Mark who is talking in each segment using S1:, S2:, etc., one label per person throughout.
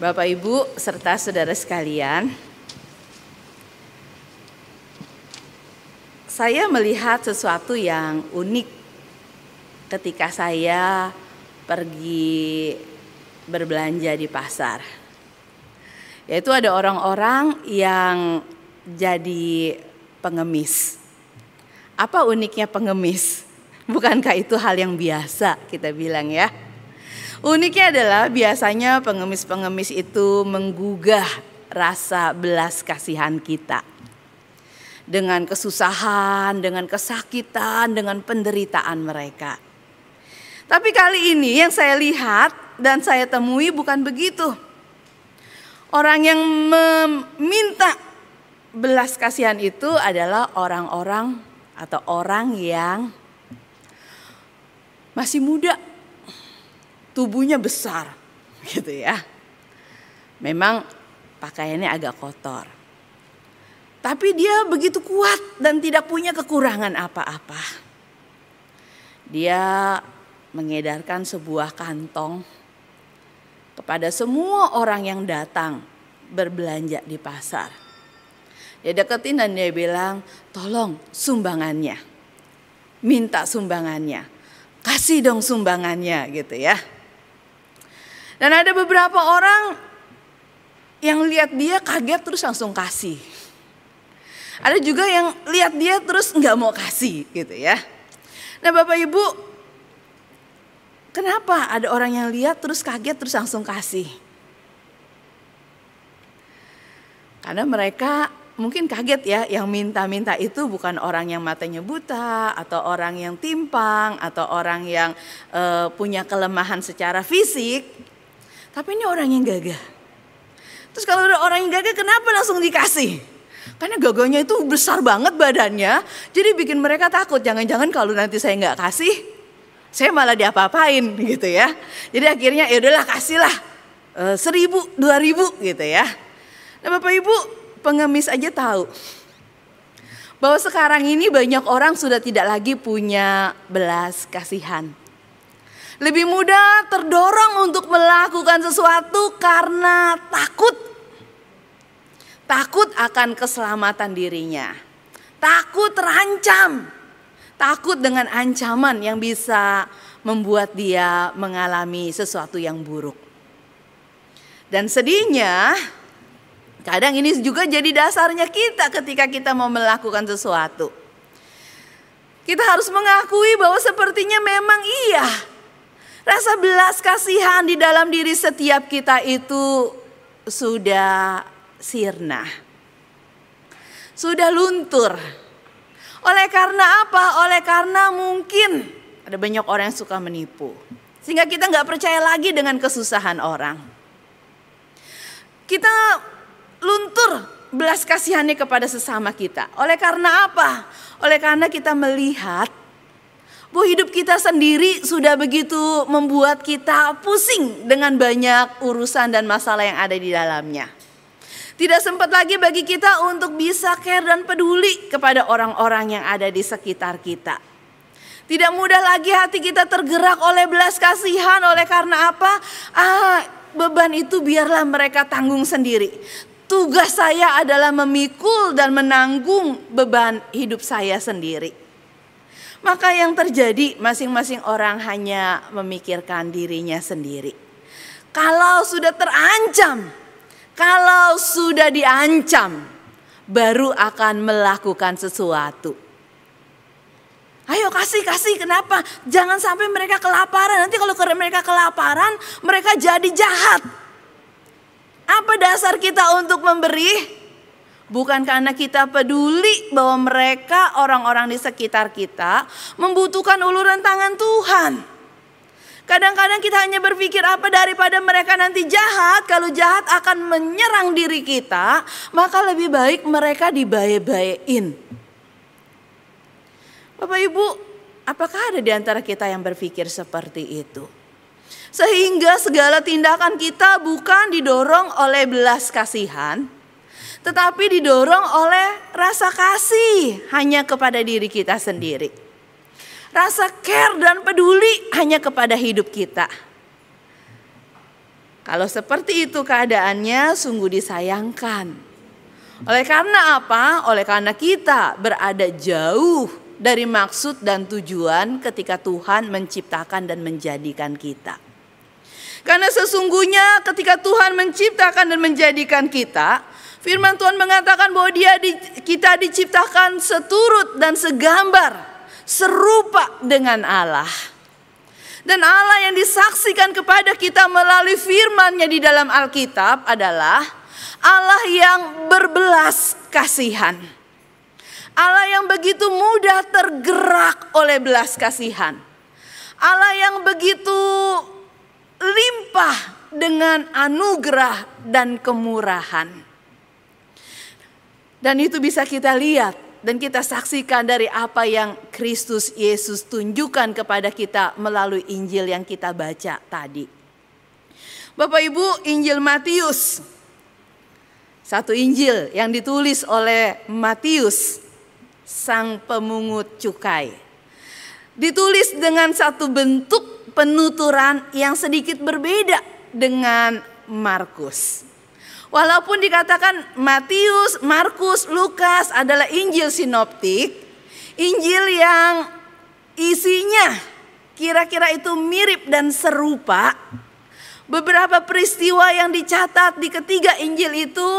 S1: Bapak Ibu serta saudara sekalian, saya melihat sesuatu yang unik ketika saya pergi berbelanja di pasar. Yaitu ada orang-orang yang jadi pengemis. Apa uniknya pengemis? Bukankah itu hal yang biasa kita bilang ya? Uniknya adalah biasanya pengemis-pengemis itu menggugah rasa belas kasihan kita. Dengan kesusahan, dengan kesakitan, dengan penderitaan mereka. Tapi kali ini yang saya lihat dan saya temui bukan begitu. Orang yang meminta belas kasihan itu adalah orang-orang atau orang yang masih muda, tubuhnya besar, gitu ya. Memang pakaiannya agak kotor, tapi dia begitu kuat dan tidak punya kekurangan apa-apa. Dia mengedarkan sebuah kantong kepada semua orang yang datang berbelanja di pasar. Dia deketin dan dia bilang, tolong sumbangannya. Minta sumbangannya. Kasih dong sumbangannya gitu ya. Dan ada beberapa orang yang lihat dia kaget terus langsung kasih. Ada juga yang lihat dia terus nggak mau kasih gitu ya. Nah Bapak Ibu, kenapa ada orang yang lihat terus kaget terus langsung kasih? Karena mereka mungkin kaget ya yang minta-minta itu bukan orang yang matanya buta atau orang yang timpang atau orang yang uh, punya kelemahan secara fisik. Tapi ini orang yang gagah. Terus kalau ada orang yang gagah kenapa langsung dikasih? Karena gagahnya itu besar banget badannya, jadi bikin mereka takut. Jangan-jangan kalau nanti saya nggak kasih, saya malah diapa-apain gitu ya. Jadi akhirnya ya udahlah kasihlah uh, seribu, dua ribu gitu ya. Nah Bapak Ibu pengemis aja tahu bahwa sekarang ini banyak orang sudah tidak lagi punya belas kasihan. Lebih mudah terdorong untuk melakukan sesuatu karena takut. Takut akan keselamatan dirinya. Takut terancam. Takut dengan ancaman yang bisa membuat dia mengalami sesuatu yang buruk. Dan sedihnya, Kadang ini juga jadi dasarnya kita ketika kita mau melakukan sesuatu. Kita harus mengakui bahwa sepertinya memang iya. Rasa belas kasihan di dalam diri setiap kita itu sudah sirna. Sudah luntur. Oleh karena apa? Oleh karena mungkin ada banyak orang yang suka menipu. Sehingga kita nggak percaya lagi dengan kesusahan orang. Kita luntur belas kasihannya kepada sesama kita. Oleh karena apa? Oleh karena kita melihat bahwa hidup kita sendiri sudah begitu membuat kita pusing dengan banyak urusan dan masalah yang ada di dalamnya. Tidak sempat lagi bagi kita untuk bisa care dan peduli kepada orang-orang yang ada di sekitar kita. Tidak mudah lagi hati kita tergerak oleh belas kasihan oleh karena apa? Ah, beban itu biarlah mereka tanggung sendiri. Tugas saya adalah memikul dan menanggung beban hidup saya sendiri. Maka yang terjadi masing-masing orang hanya memikirkan dirinya sendiri. Kalau sudah terancam, kalau sudah diancam, baru akan melakukan sesuatu. Ayo kasih kasih kenapa? Jangan sampai mereka kelaparan. Nanti kalau mereka kelaparan, mereka jadi jahat. Apa dasar kita untuk memberi? Bukan karena kita peduli bahwa mereka orang-orang di sekitar kita membutuhkan uluran tangan Tuhan. Kadang-kadang kita hanya berpikir apa daripada mereka nanti jahat. Kalau jahat akan menyerang diri kita, maka lebih baik mereka dibaye-bayein. Bapak Ibu, apakah ada di antara kita yang berpikir seperti itu? Sehingga segala tindakan kita bukan didorong oleh belas kasihan, tetapi didorong oleh rasa kasih hanya kepada diri kita sendiri. Rasa care dan peduli hanya kepada hidup kita. Kalau seperti itu keadaannya sungguh disayangkan. Oleh karena apa? Oleh karena kita berada jauh dari maksud dan tujuan ketika Tuhan menciptakan dan menjadikan kita. Karena sesungguhnya ketika Tuhan menciptakan dan menjadikan kita, firman Tuhan mengatakan bahwa dia di, kita diciptakan seturut dan segambar, serupa dengan Allah. Dan Allah yang disaksikan kepada kita melalui firman-Nya di dalam Alkitab adalah Allah yang berbelas kasihan. Allah yang begitu mudah tergerak oleh belas kasihan. Allah yang begitu limpah dengan anugerah dan kemurahan. Dan itu bisa kita lihat dan kita saksikan dari apa yang Kristus Yesus tunjukkan kepada kita melalui Injil yang kita baca tadi. Bapak Ibu, Injil Matius. Satu Injil yang ditulis oleh Matius, sang pemungut cukai. Ditulis dengan satu bentuk penuturan yang sedikit berbeda dengan Markus. Walaupun dikatakan Matius, Markus, Lukas adalah Injil sinoptik, Injil yang isinya kira-kira itu mirip dan serupa. Beberapa peristiwa yang dicatat di ketiga Injil itu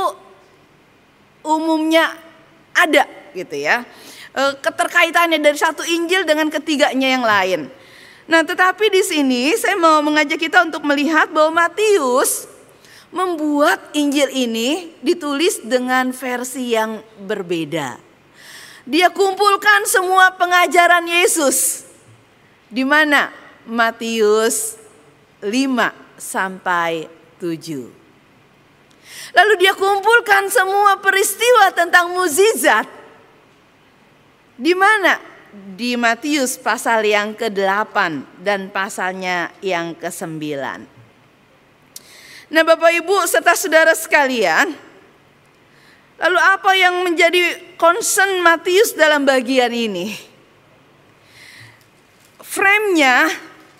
S1: umumnya ada gitu ya. Eh, keterkaitannya dari satu Injil dengan ketiganya yang lain. Nah, tetapi di sini saya mau mengajak kita untuk melihat bahwa Matius membuat Injil ini ditulis dengan versi yang berbeda. Dia kumpulkan semua pengajaran Yesus. Di mana? Matius 5 sampai 7. Lalu dia kumpulkan semua peristiwa tentang mukjizat. Di mana? di Matius pasal yang ke-8 dan pasalnya yang ke-9. Nah, Bapak Ibu serta saudara sekalian, lalu apa yang menjadi concern Matius dalam bagian ini? Frame-nya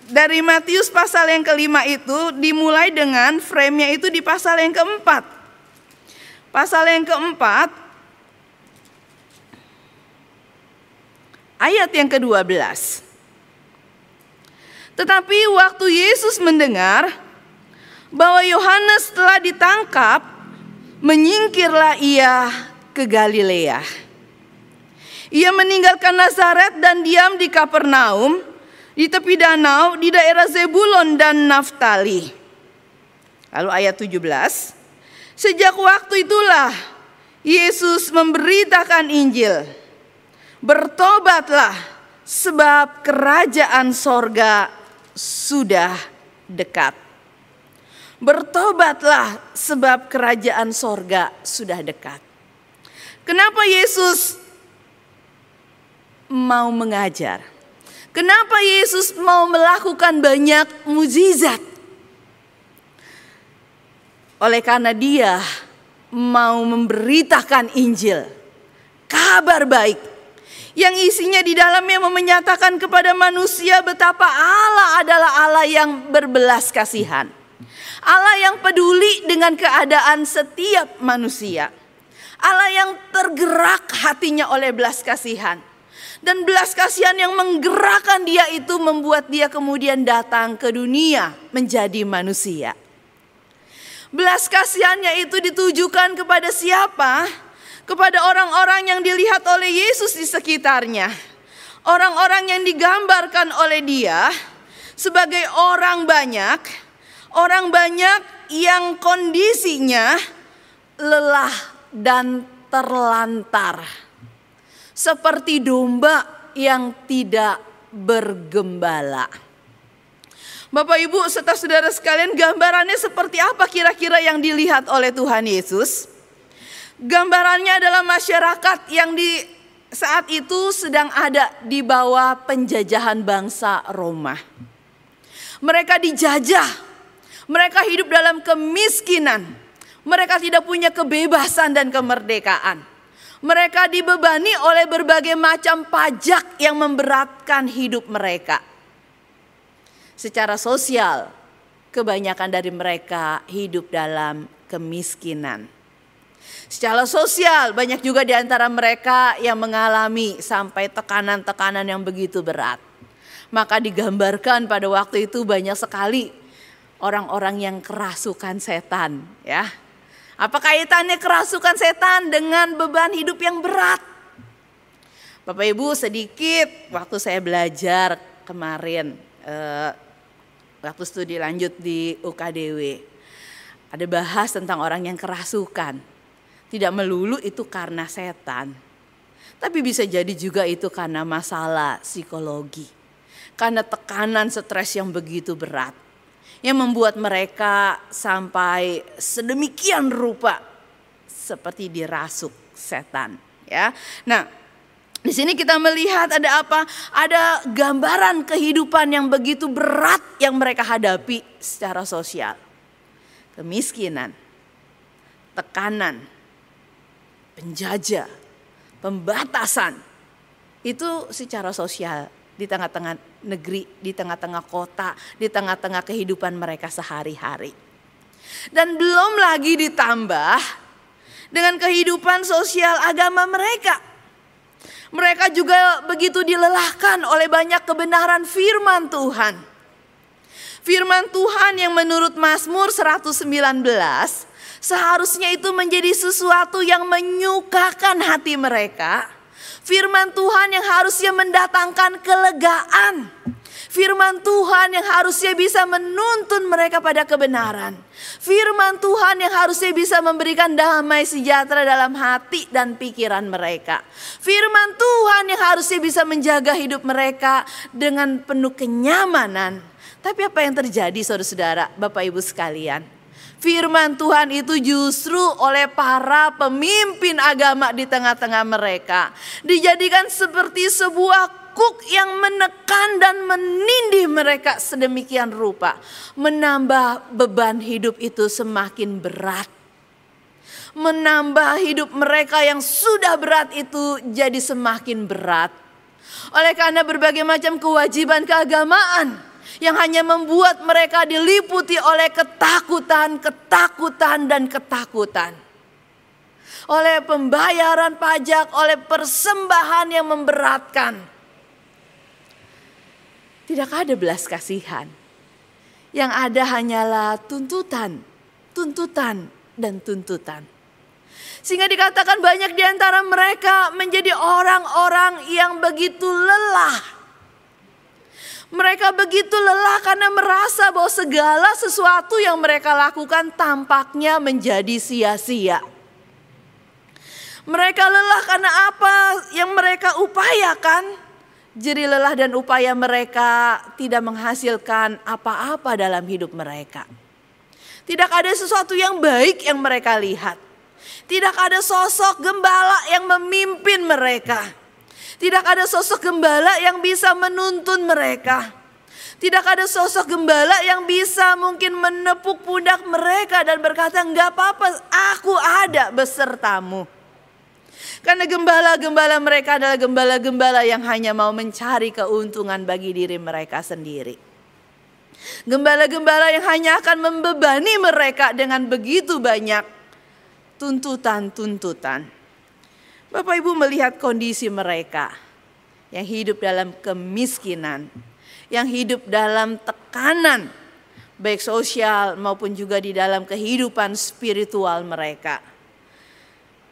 S1: dari Matius pasal yang kelima itu dimulai dengan frame-nya itu di pasal yang keempat. Pasal yang keempat ayat yang ke-12. Tetapi waktu Yesus mendengar bahwa Yohanes telah ditangkap, menyingkirlah ia ke Galilea. Ia meninggalkan Nazaret dan diam di Kapernaum, di tepi danau, di daerah Zebulon dan Naftali. Lalu ayat 17, sejak waktu itulah Yesus memberitakan Injil Bertobatlah sebab kerajaan sorga sudah dekat. Bertobatlah sebab kerajaan sorga sudah dekat. Kenapa Yesus mau mengajar? Kenapa Yesus mau melakukan banyak mujizat? Oleh karena dia mau memberitakan Injil, kabar baik yang isinya di dalamnya menyatakan kepada manusia betapa Allah adalah Allah yang berbelas kasihan. Allah yang peduli dengan keadaan setiap manusia. Allah yang tergerak hatinya oleh belas kasihan. Dan belas kasihan yang menggerakkan dia itu membuat dia kemudian datang ke dunia menjadi manusia. Belas kasihannya itu ditujukan kepada siapa? kepada orang-orang yang dilihat oleh Yesus di sekitarnya. Orang-orang yang digambarkan oleh dia sebagai orang banyak, orang banyak yang kondisinya lelah dan terlantar. Seperti domba yang tidak bergembala. Bapak Ibu serta saudara sekalian gambarannya seperti apa kira-kira yang dilihat oleh Tuhan Yesus? Gambarannya adalah masyarakat yang di saat itu sedang ada di bawah penjajahan bangsa Roma. Mereka dijajah, mereka hidup dalam kemiskinan, mereka tidak punya kebebasan dan kemerdekaan. Mereka dibebani oleh berbagai macam pajak yang memberatkan hidup mereka. Secara sosial, kebanyakan dari mereka hidup dalam kemiskinan. Secara sosial, banyak juga di antara mereka yang mengalami sampai tekanan-tekanan yang begitu berat. Maka digambarkan pada waktu itu banyak sekali orang-orang yang kerasukan setan, ya. Apa kaitannya kerasukan setan dengan beban hidup yang berat? Bapak Ibu sedikit waktu saya belajar kemarin eh, waktu studi lanjut di UKDW ada bahas tentang orang yang kerasukan. Tidak melulu itu karena setan. Tapi bisa jadi juga itu karena masalah psikologi. Karena tekanan stres yang begitu berat. Yang membuat mereka sampai sedemikian rupa seperti dirasuk setan. Ya, Nah di sini kita melihat ada apa? Ada gambaran kehidupan yang begitu berat yang mereka hadapi secara sosial kemiskinan, tekanan, penjajah, pembatasan. Itu secara sosial di tengah-tengah negeri, di tengah-tengah kota, di tengah-tengah kehidupan mereka sehari-hari. Dan belum lagi ditambah dengan kehidupan sosial agama mereka. Mereka juga begitu dilelahkan oleh banyak kebenaran firman Tuhan Firman Tuhan yang menurut Mazmur 119 seharusnya itu menjadi sesuatu yang menyukakan hati mereka. Firman Tuhan yang harusnya mendatangkan kelegaan. Firman Tuhan yang harusnya bisa menuntun mereka pada kebenaran. Firman Tuhan yang harusnya bisa memberikan damai sejahtera dalam hati dan pikiran mereka. Firman Tuhan yang harusnya bisa menjaga hidup mereka dengan penuh kenyamanan tapi apa yang terjadi saudara-saudara, Bapak Ibu sekalian? Firman Tuhan itu justru oleh para pemimpin agama di tengah-tengah mereka dijadikan seperti sebuah kuk yang menekan dan menindih mereka sedemikian rupa, menambah beban hidup itu semakin berat. Menambah hidup mereka yang sudah berat itu jadi semakin berat. Oleh karena berbagai macam kewajiban keagamaan, yang hanya membuat mereka diliputi oleh ketakutan, ketakutan, dan ketakutan. Oleh pembayaran pajak, oleh persembahan yang memberatkan. Tidak ada belas kasihan. Yang ada hanyalah tuntutan, tuntutan, dan tuntutan. Sehingga dikatakan banyak di antara mereka menjadi orang-orang yang begitu lelah mereka begitu lelah karena merasa bahwa segala sesuatu yang mereka lakukan tampaknya menjadi sia-sia. Mereka lelah karena apa yang mereka upayakan. Jadi lelah dan upaya mereka tidak menghasilkan apa-apa dalam hidup mereka. Tidak ada sesuatu yang baik yang mereka lihat. Tidak ada sosok gembala yang memimpin mereka. Tidak ada sosok gembala yang bisa menuntun mereka. Tidak ada sosok gembala yang bisa mungkin menepuk pundak mereka dan berkata, enggak apa-apa, aku ada besertamu. Karena gembala-gembala mereka adalah gembala-gembala yang hanya mau mencari keuntungan bagi diri mereka sendiri. Gembala-gembala yang hanya akan membebani mereka dengan begitu banyak tuntutan-tuntutan. Bapak Ibu melihat kondisi mereka yang hidup dalam kemiskinan, yang hidup dalam tekanan baik sosial maupun juga di dalam kehidupan spiritual mereka.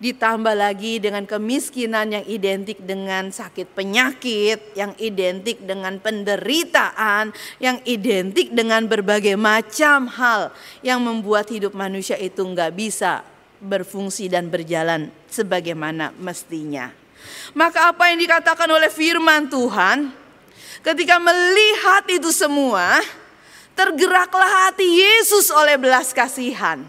S1: Ditambah lagi dengan kemiskinan yang identik dengan sakit penyakit, yang identik dengan penderitaan, yang identik dengan berbagai macam hal yang membuat hidup manusia itu nggak bisa berfungsi dan berjalan sebagaimana mestinya. Maka apa yang dikatakan oleh firman Tuhan ketika melihat itu semua tergeraklah hati Yesus oleh belas kasihan.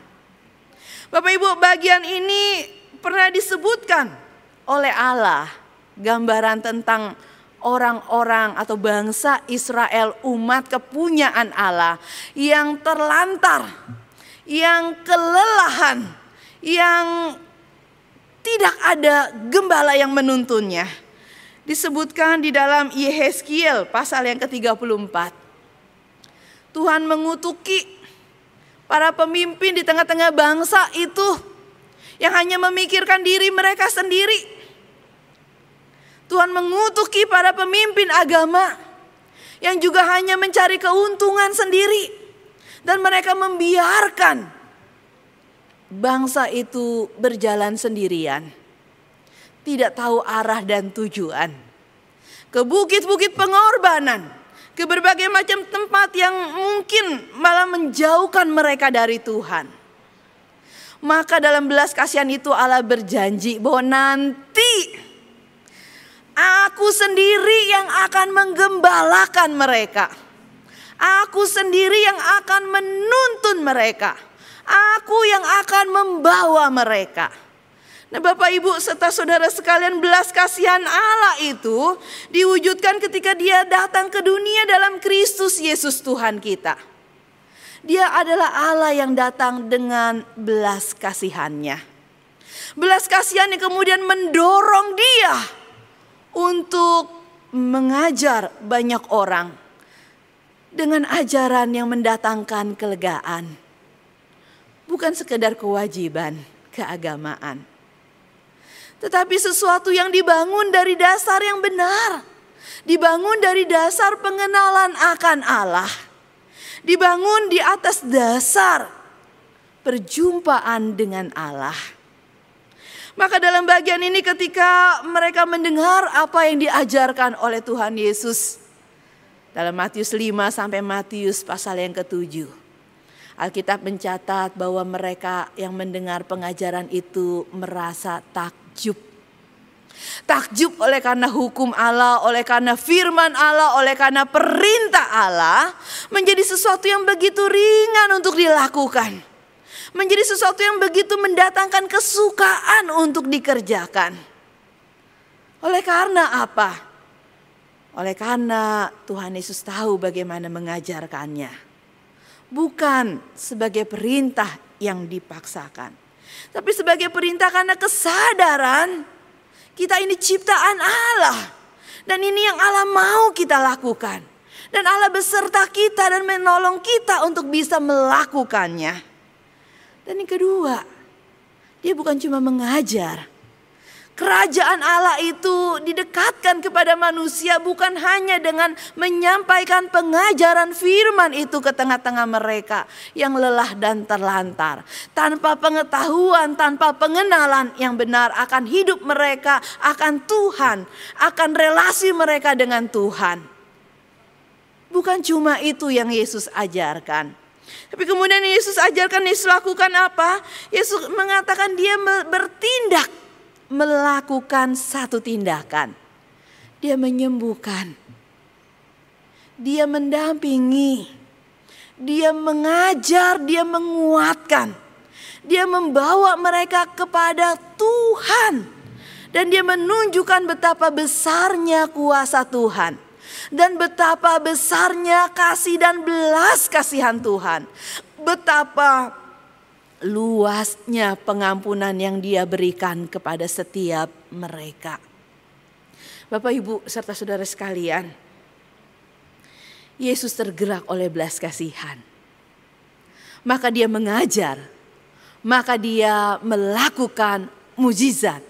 S1: Bapak Ibu bagian ini pernah disebutkan oleh Allah gambaran tentang orang-orang atau bangsa Israel umat kepunyaan Allah yang terlantar, yang kelelahan, yang tidak ada gembala yang menuntunnya. Disebutkan di dalam Yehezkiel pasal yang ke-34. Tuhan mengutuki para pemimpin di tengah-tengah bangsa itu yang hanya memikirkan diri mereka sendiri. Tuhan mengutuki para pemimpin agama yang juga hanya mencari keuntungan sendiri dan mereka membiarkan bangsa itu berjalan sendirian. Tidak tahu arah dan tujuan. Ke bukit-bukit pengorbanan, ke berbagai macam tempat yang mungkin malah menjauhkan mereka dari Tuhan. Maka dalam belas kasihan itu Allah berjanji bahwa nanti Aku sendiri yang akan menggembalakan mereka. Aku sendiri yang akan menuntun mereka. Aku yang akan membawa mereka. Nah Bapak Ibu serta saudara sekalian belas kasihan Allah itu diwujudkan ketika dia datang ke dunia dalam Kristus Yesus Tuhan kita. Dia adalah Allah yang datang dengan belas kasihannya. Belas kasihan yang kemudian mendorong dia untuk mengajar banyak orang dengan ajaran yang mendatangkan kelegaan. Bukan sekedar kewajiban keagamaan. Tetapi sesuatu yang dibangun dari dasar yang benar. Dibangun dari dasar pengenalan akan Allah. Dibangun di atas dasar perjumpaan dengan Allah. Maka dalam bagian ini ketika mereka mendengar apa yang diajarkan oleh Tuhan Yesus. Dalam Matius 5 sampai Matius pasal yang ketujuh. Alkitab mencatat bahwa mereka yang mendengar pengajaran itu merasa takjub. Takjub oleh karena hukum Allah, oleh karena firman Allah, oleh karena perintah Allah menjadi sesuatu yang begitu ringan untuk dilakukan menjadi sesuatu yang begitu mendatangkan kesukaan untuk dikerjakan. Oleh karena apa? Oleh karena Tuhan Yesus tahu bagaimana mengajarkannya. Bukan sebagai perintah yang dipaksakan. Tapi sebagai perintah karena kesadaran kita ini ciptaan Allah. Dan ini yang Allah mau kita lakukan. Dan Allah beserta kita dan menolong kita untuk bisa melakukannya. Dan yang kedua, dia bukan cuma mengajar. Kerajaan Allah itu didekatkan kepada manusia bukan hanya dengan menyampaikan pengajaran firman itu ke tengah-tengah mereka yang lelah dan terlantar. Tanpa pengetahuan, tanpa pengenalan yang benar akan hidup mereka, akan Tuhan, akan relasi mereka dengan Tuhan. Bukan cuma itu yang Yesus ajarkan. Tapi kemudian Yesus ajarkan, Yesus lakukan apa? Yesus mengatakan dia bertindak, melakukan satu tindakan. Dia menyembuhkan. Dia mendampingi. Dia mengajar, dia menguatkan. Dia membawa mereka kepada Tuhan. Dan dia menunjukkan betapa besarnya kuasa Tuhan dan betapa besarnya kasih dan belas kasihan Tuhan. Betapa luasnya pengampunan yang dia berikan kepada setiap mereka. Bapak Ibu serta saudara sekalian, Yesus tergerak oleh belas kasihan. Maka dia mengajar, maka dia melakukan mujizat.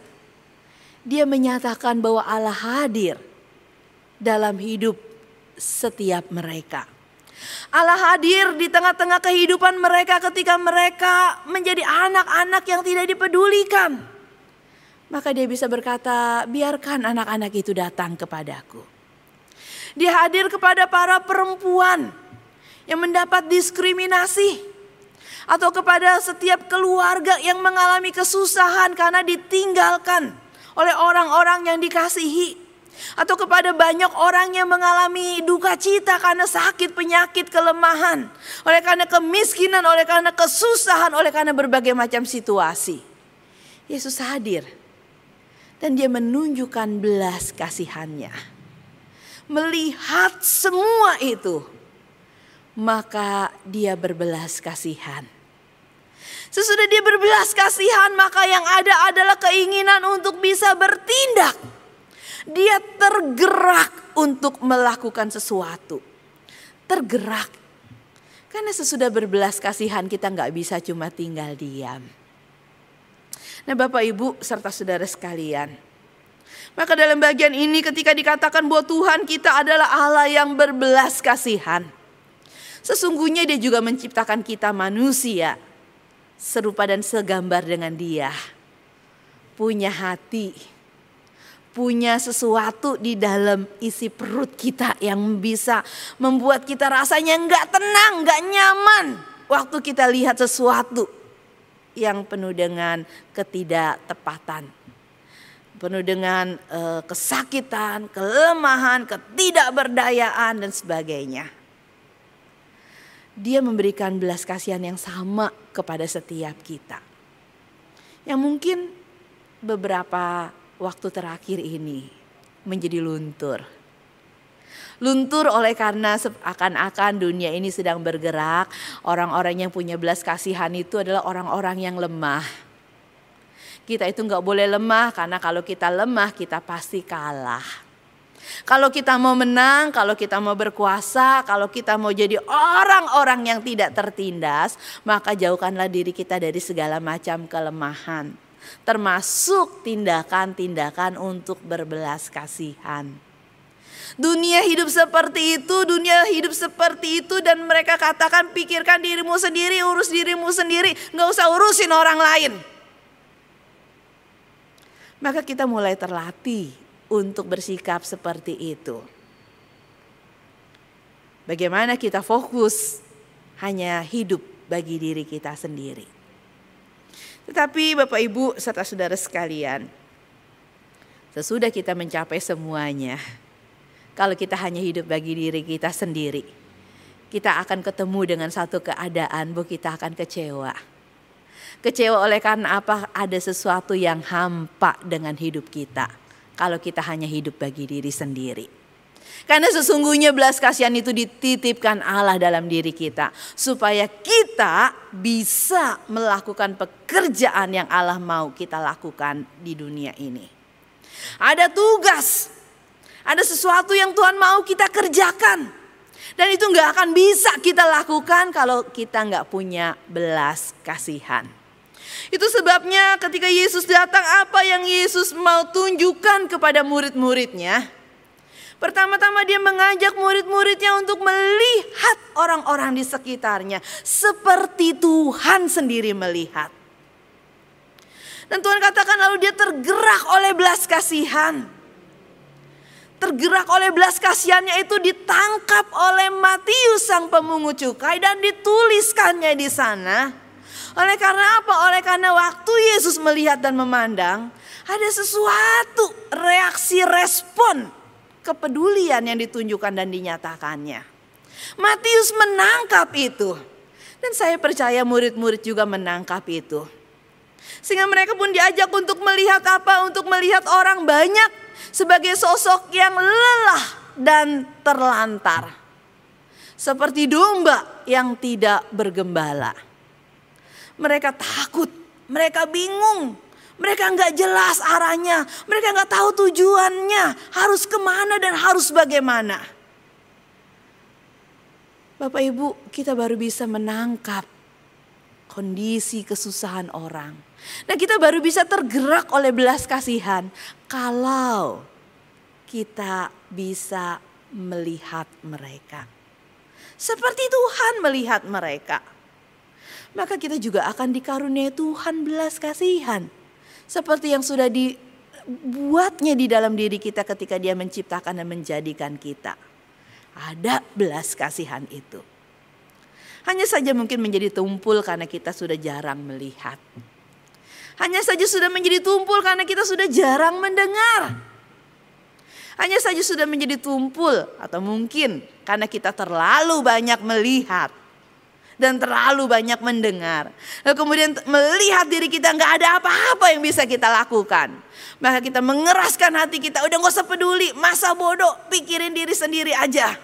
S1: Dia menyatakan bahwa Allah hadir dalam hidup setiap mereka. Allah hadir di tengah-tengah kehidupan mereka ketika mereka menjadi anak-anak yang tidak dipedulikan. Maka dia bisa berkata, biarkan anak-anak itu datang kepadaku. Dia hadir kepada para perempuan yang mendapat diskriminasi. Atau kepada setiap keluarga yang mengalami kesusahan karena ditinggalkan oleh orang-orang yang dikasihi atau kepada banyak orang yang mengalami duka cita karena sakit, penyakit, kelemahan, oleh karena kemiskinan, oleh karena kesusahan, oleh karena berbagai macam situasi. Yesus hadir dan dia menunjukkan belas kasihannya. Melihat semua itu, maka dia berbelas kasihan. Sesudah dia berbelas kasihan, maka yang ada adalah keinginan untuk bisa bertindak dia tergerak untuk melakukan sesuatu. Tergerak. Karena sesudah berbelas kasihan kita nggak bisa cuma tinggal diam. Nah Bapak Ibu serta saudara sekalian. Maka dalam bagian ini ketika dikatakan bahwa Tuhan kita adalah Allah yang berbelas kasihan. Sesungguhnya dia juga menciptakan kita manusia. Serupa dan segambar dengan dia. Punya hati punya sesuatu di dalam isi perut kita yang bisa membuat kita rasanya nggak tenang, nggak nyaman waktu kita lihat sesuatu yang penuh dengan ketidaktepatan, penuh dengan uh, kesakitan, kelemahan, ketidakberdayaan dan sebagainya. Dia memberikan belas kasihan yang sama kepada setiap kita. Yang mungkin beberapa waktu terakhir ini menjadi luntur. Luntur oleh karena akan-akan dunia ini sedang bergerak, orang-orang yang punya belas kasihan itu adalah orang-orang yang lemah. Kita itu nggak boleh lemah karena kalau kita lemah kita pasti kalah. Kalau kita mau menang, kalau kita mau berkuasa, kalau kita mau jadi orang-orang yang tidak tertindas, maka jauhkanlah diri kita dari segala macam kelemahan termasuk tindakan-tindakan untuk berbelas kasihan. Dunia hidup seperti itu, dunia hidup seperti itu dan mereka katakan pikirkan dirimu sendiri, urus dirimu sendiri, nggak usah urusin orang lain. Maka kita mulai terlatih untuk bersikap seperti itu. Bagaimana kita fokus hanya hidup bagi diri kita sendiri. Tetapi Bapak Ibu serta saudara sekalian, sesudah kita mencapai semuanya, kalau kita hanya hidup bagi diri kita sendiri, kita akan ketemu dengan satu keadaan bahwa kita akan kecewa. Kecewa oleh karena apa? Ada sesuatu yang hampa dengan hidup kita. Kalau kita hanya hidup bagi diri sendiri. Karena sesungguhnya belas kasihan itu dititipkan Allah dalam diri kita. Supaya kita bisa melakukan pekerjaan yang Allah mau kita lakukan di dunia ini. Ada tugas, ada sesuatu yang Tuhan mau kita kerjakan. Dan itu nggak akan bisa kita lakukan kalau kita nggak punya belas kasihan. Itu sebabnya ketika Yesus datang apa yang Yesus mau tunjukkan kepada murid-muridnya Pertama-tama dia mengajak murid-muridnya untuk melihat orang-orang di sekitarnya seperti Tuhan sendiri melihat. Dan Tuhan katakan lalu dia tergerak oleh belas kasihan. Tergerak oleh belas kasihannya itu ditangkap oleh Matius sang pemungut cukai dan dituliskannya di sana. Oleh karena apa? Oleh karena waktu Yesus melihat dan memandang ada sesuatu reaksi respon kepedulian yang ditunjukkan dan dinyatakannya. Matius menangkap itu. Dan saya percaya murid-murid juga menangkap itu. Sehingga mereka pun diajak untuk melihat apa? Untuk melihat orang banyak sebagai sosok yang lelah dan terlantar. Seperti domba yang tidak bergembala. Mereka takut, mereka bingung, mereka nggak jelas arahnya, mereka nggak tahu tujuannya, harus ke mana dan harus bagaimana. Bapak Ibu, kita baru bisa menangkap kondisi kesusahan orang. Nah kita baru bisa tergerak oleh belas kasihan kalau kita bisa melihat mereka. Seperti Tuhan melihat mereka. Maka kita juga akan dikaruniai Tuhan belas kasihan seperti yang sudah dibuatnya di dalam diri kita ketika dia menciptakan dan menjadikan kita. Ada belas kasihan itu. Hanya saja mungkin menjadi tumpul karena kita sudah jarang melihat. Hanya saja sudah menjadi tumpul karena kita sudah jarang mendengar. Hanya saja sudah menjadi tumpul atau mungkin karena kita terlalu banyak melihat dan terlalu banyak mendengar. Lalu kemudian melihat diri kita nggak ada apa-apa yang bisa kita lakukan. Maka kita mengeraskan hati kita, udah nggak usah peduli, masa bodoh, pikirin diri sendiri aja.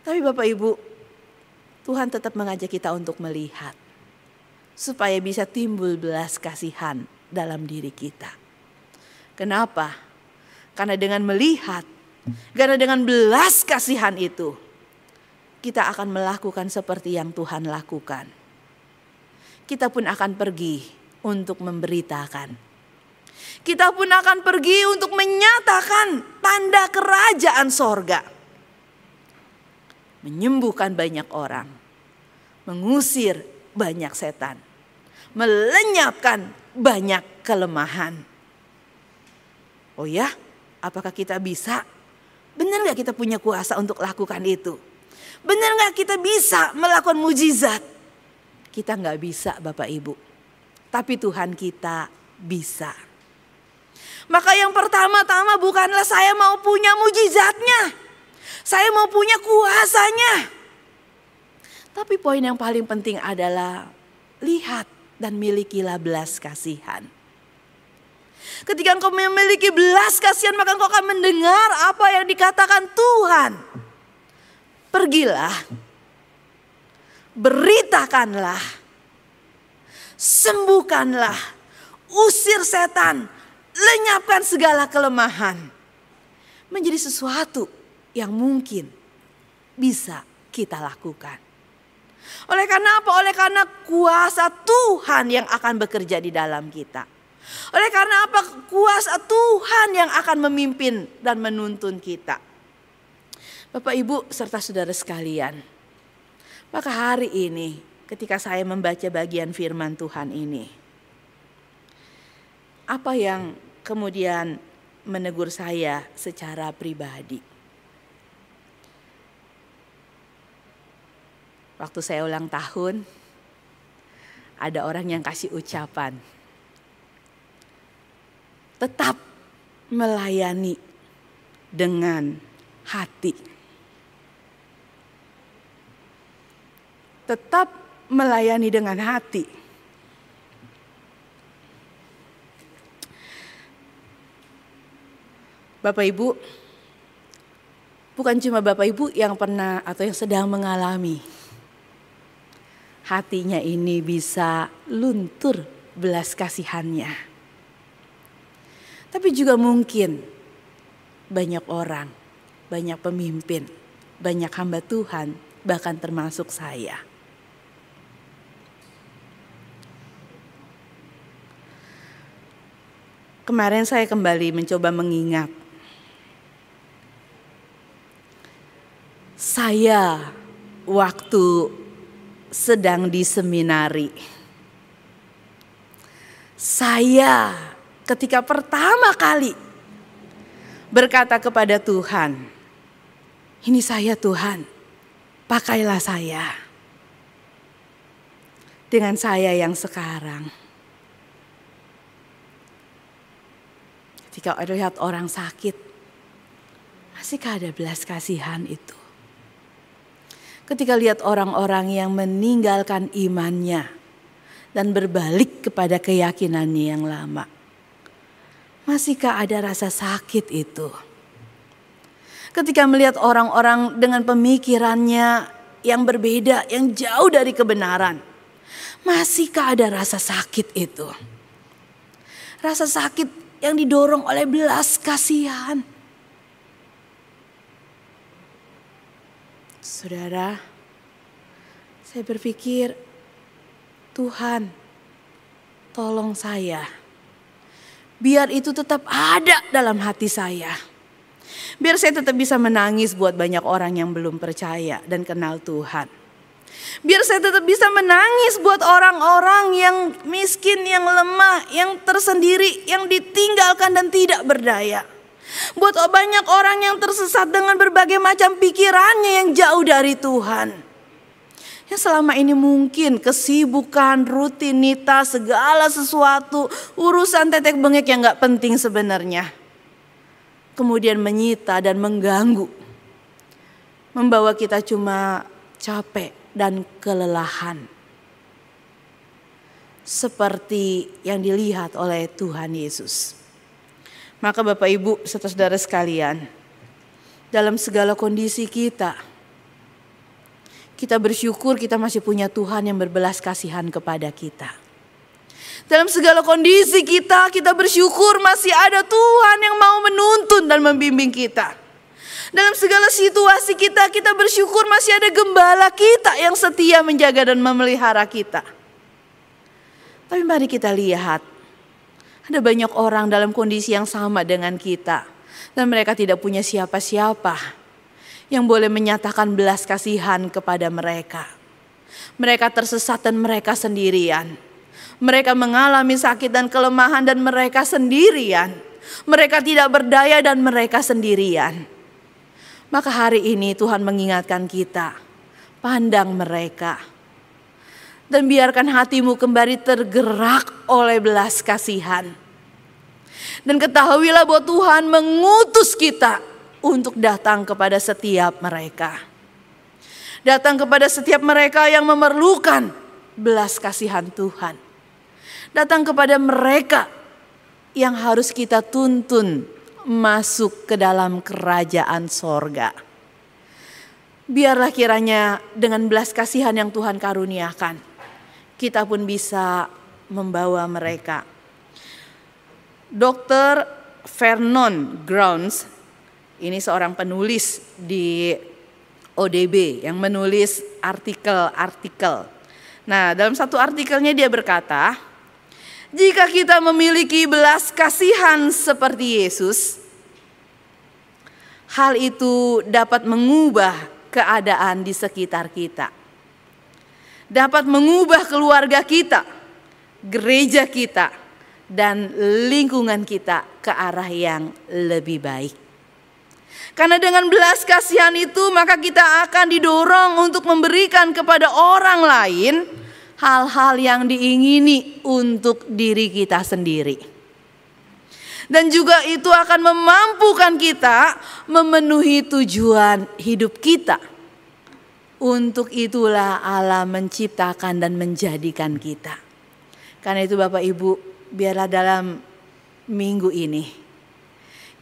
S1: Tapi Bapak Ibu, Tuhan tetap mengajak kita untuk melihat. Supaya bisa timbul belas kasihan dalam diri kita. Kenapa? Karena dengan melihat, karena dengan belas kasihan itu, kita akan melakukan seperti yang Tuhan lakukan. Kita pun akan pergi untuk memberitakan. Kita pun akan pergi untuk menyatakan tanda kerajaan sorga. Menyembuhkan banyak orang. Mengusir banyak setan. Melenyapkan banyak kelemahan. Oh ya, apakah kita bisa? Benar gak kita punya kuasa untuk lakukan itu? Benar nggak kita bisa melakukan mujizat? Kita nggak bisa Bapak Ibu. Tapi Tuhan kita bisa. Maka yang pertama-tama bukanlah saya mau punya mujizatnya. Saya mau punya kuasanya. Tapi poin yang paling penting adalah lihat dan milikilah belas kasihan. Ketika engkau memiliki belas kasihan maka engkau akan mendengar apa yang dikatakan Tuhan. Pergilah, beritakanlah, sembuhkanlah, usir setan, lenyapkan segala kelemahan. Menjadi sesuatu yang mungkin bisa kita lakukan. Oleh karena apa? Oleh karena kuasa Tuhan yang akan bekerja di dalam kita. Oleh karena apa? Kuasa Tuhan yang akan memimpin dan menuntun kita. Bapak Ibu serta saudara sekalian. Maka hari ini ketika saya membaca bagian firman Tuhan ini. Apa yang kemudian menegur saya secara pribadi. Waktu saya ulang tahun, ada orang yang kasih ucapan. Tetap melayani dengan hati. Tetap melayani dengan hati. Bapak Ibu, bukan cuma Bapak Ibu yang pernah atau yang sedang mengalami hatinya ini bisa luntur belas kasihannya. Tapi juga mungkin banyak orang, banyak pemimpin, banyak hamba Tuhan, bahkan termasuk saya Kemarin saya kembali mencoba mengingat. Saya waktu sedang di seminari. Saya ketika pertama kali berkata kepada Tuhan, "Ini saya, Tuhan, pakailah saya dengan saya yang sekarang." Jika lihat orang sakit, masihkah ada belas kasihan itu? Ketika lihat orang-orang yang meninggalkan imannya dan berbalik kepada keyakinannya yang lama, masihkah ada rasa sakit itu? Ketika melihat orang-orang dengan pemikirannya yang berbeda, yang jauh dari kebenaran, masihkah ada rasa sakit itu? Rasa sakit yang didorong oleh belas kasihan. Saudara, saya berpikir Tuhan tolong saya. Biar itu tetap ada dalam hati saya. Biar saya tetap bisa menangis buat banyak orang yang belum percaya dan kenal Tuhan. Biar saya tetap bisa menangis buat orang-orang yang miskin, yang lemah, yang tersendiri, yang ditinggalkan dan tidak berdaya. Buat banyak orang yang tersesat dengan berbagai macam pikirannya yang jauh dari Tuhan. Yang selama ini mungkin kesibukan, rutinitas, segala sesuatu, urusan tetek bengek yang gak penting sebenarnya. Kemudian menyita dan mengganggu. Membawa kita cuma capek, dan kelelahan. Seperti yang dilihat oleh Tuhan Yesus. Maka Bapak Ibu serta saudara sekalian, dalam segala kondisi kita, kita bersyukur kita masih punya Tuhan yang berbelas kasihan kepada kita. Dalam segala kondisi kita, kita bersyukur masih ada Tuhan yang mau menuntun dan membimbing kita. Dalam segala situasi kita, kita bersyukur masih ada gembala kita yang setia menjaga dan memelihara kita. Tapi mari kita lihat, ada banyak orang dalam kondisi yang sama dengan kita. Dan mereka tidak punya siapa-siapa yang boleh menyatakan belas kasihan kepada mereka. Mereka tersesat dan mereka sendirian. Mereka mengalami sakit dan kelemahan dan mereka sendirian. Mereka tidak berdaya dan mereka sendirian. Maka hari ini Tuhan mengingatkan kita, pandang mereka. Dan biarkan hatimu kembali tergerak oleh belas kasihan. Dan ketahuilah bahwa Tuhan mengutus kita untuk datang kepada setiap mereka. Datang kepada setiap mereka yang memerlukan belas kasihan Tuhan. Datang kepada mereka yang harus kita tuntun masuk ke dalam kerajaan sorga. Biarlah kiranya dengan belas kasihan yang Tuhan karuniakan, kita pun bisa membawa mereka. Dr. Vernon Grounds, ini seorang penulis di ODB yang menulis artikel-artikel. Nah, dalam satu artikelnya dia berkata, jika kita memiliki belas kasihan seperti Yesus, hal itu dapat mengubah keadaan di sekitar kita. Dapat mengubah keluarga kita, gereja kita, dan lingkungan kita ke arah yang lebih baik. Karena dengan belas kasihan itu maka kita akan didorong untuk memberikan kepada orang lain hal-hal yang diingini untuk diri kita sendiri. Dan juga itu akan memampukan kita memenuhi tujuan hidup kita. Untuk itulah Allah menciptakan dan menjadikan kita. Karena itu Bapak Ibu, biarlah dalam minggu ini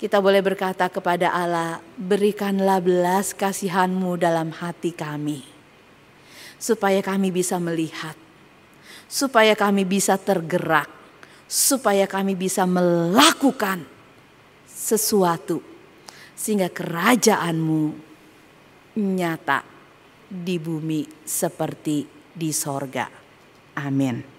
S1: kita boleh berkata kepada Allah, berikanlah belas kasihanmu dalam hati kami. Supaya kami bisa melihat supaya kami bisa tergerak, supaya kami bisa melakukan sesuatu sehingga kerajaanmu nyata di bumi seperti di sorga. Amin.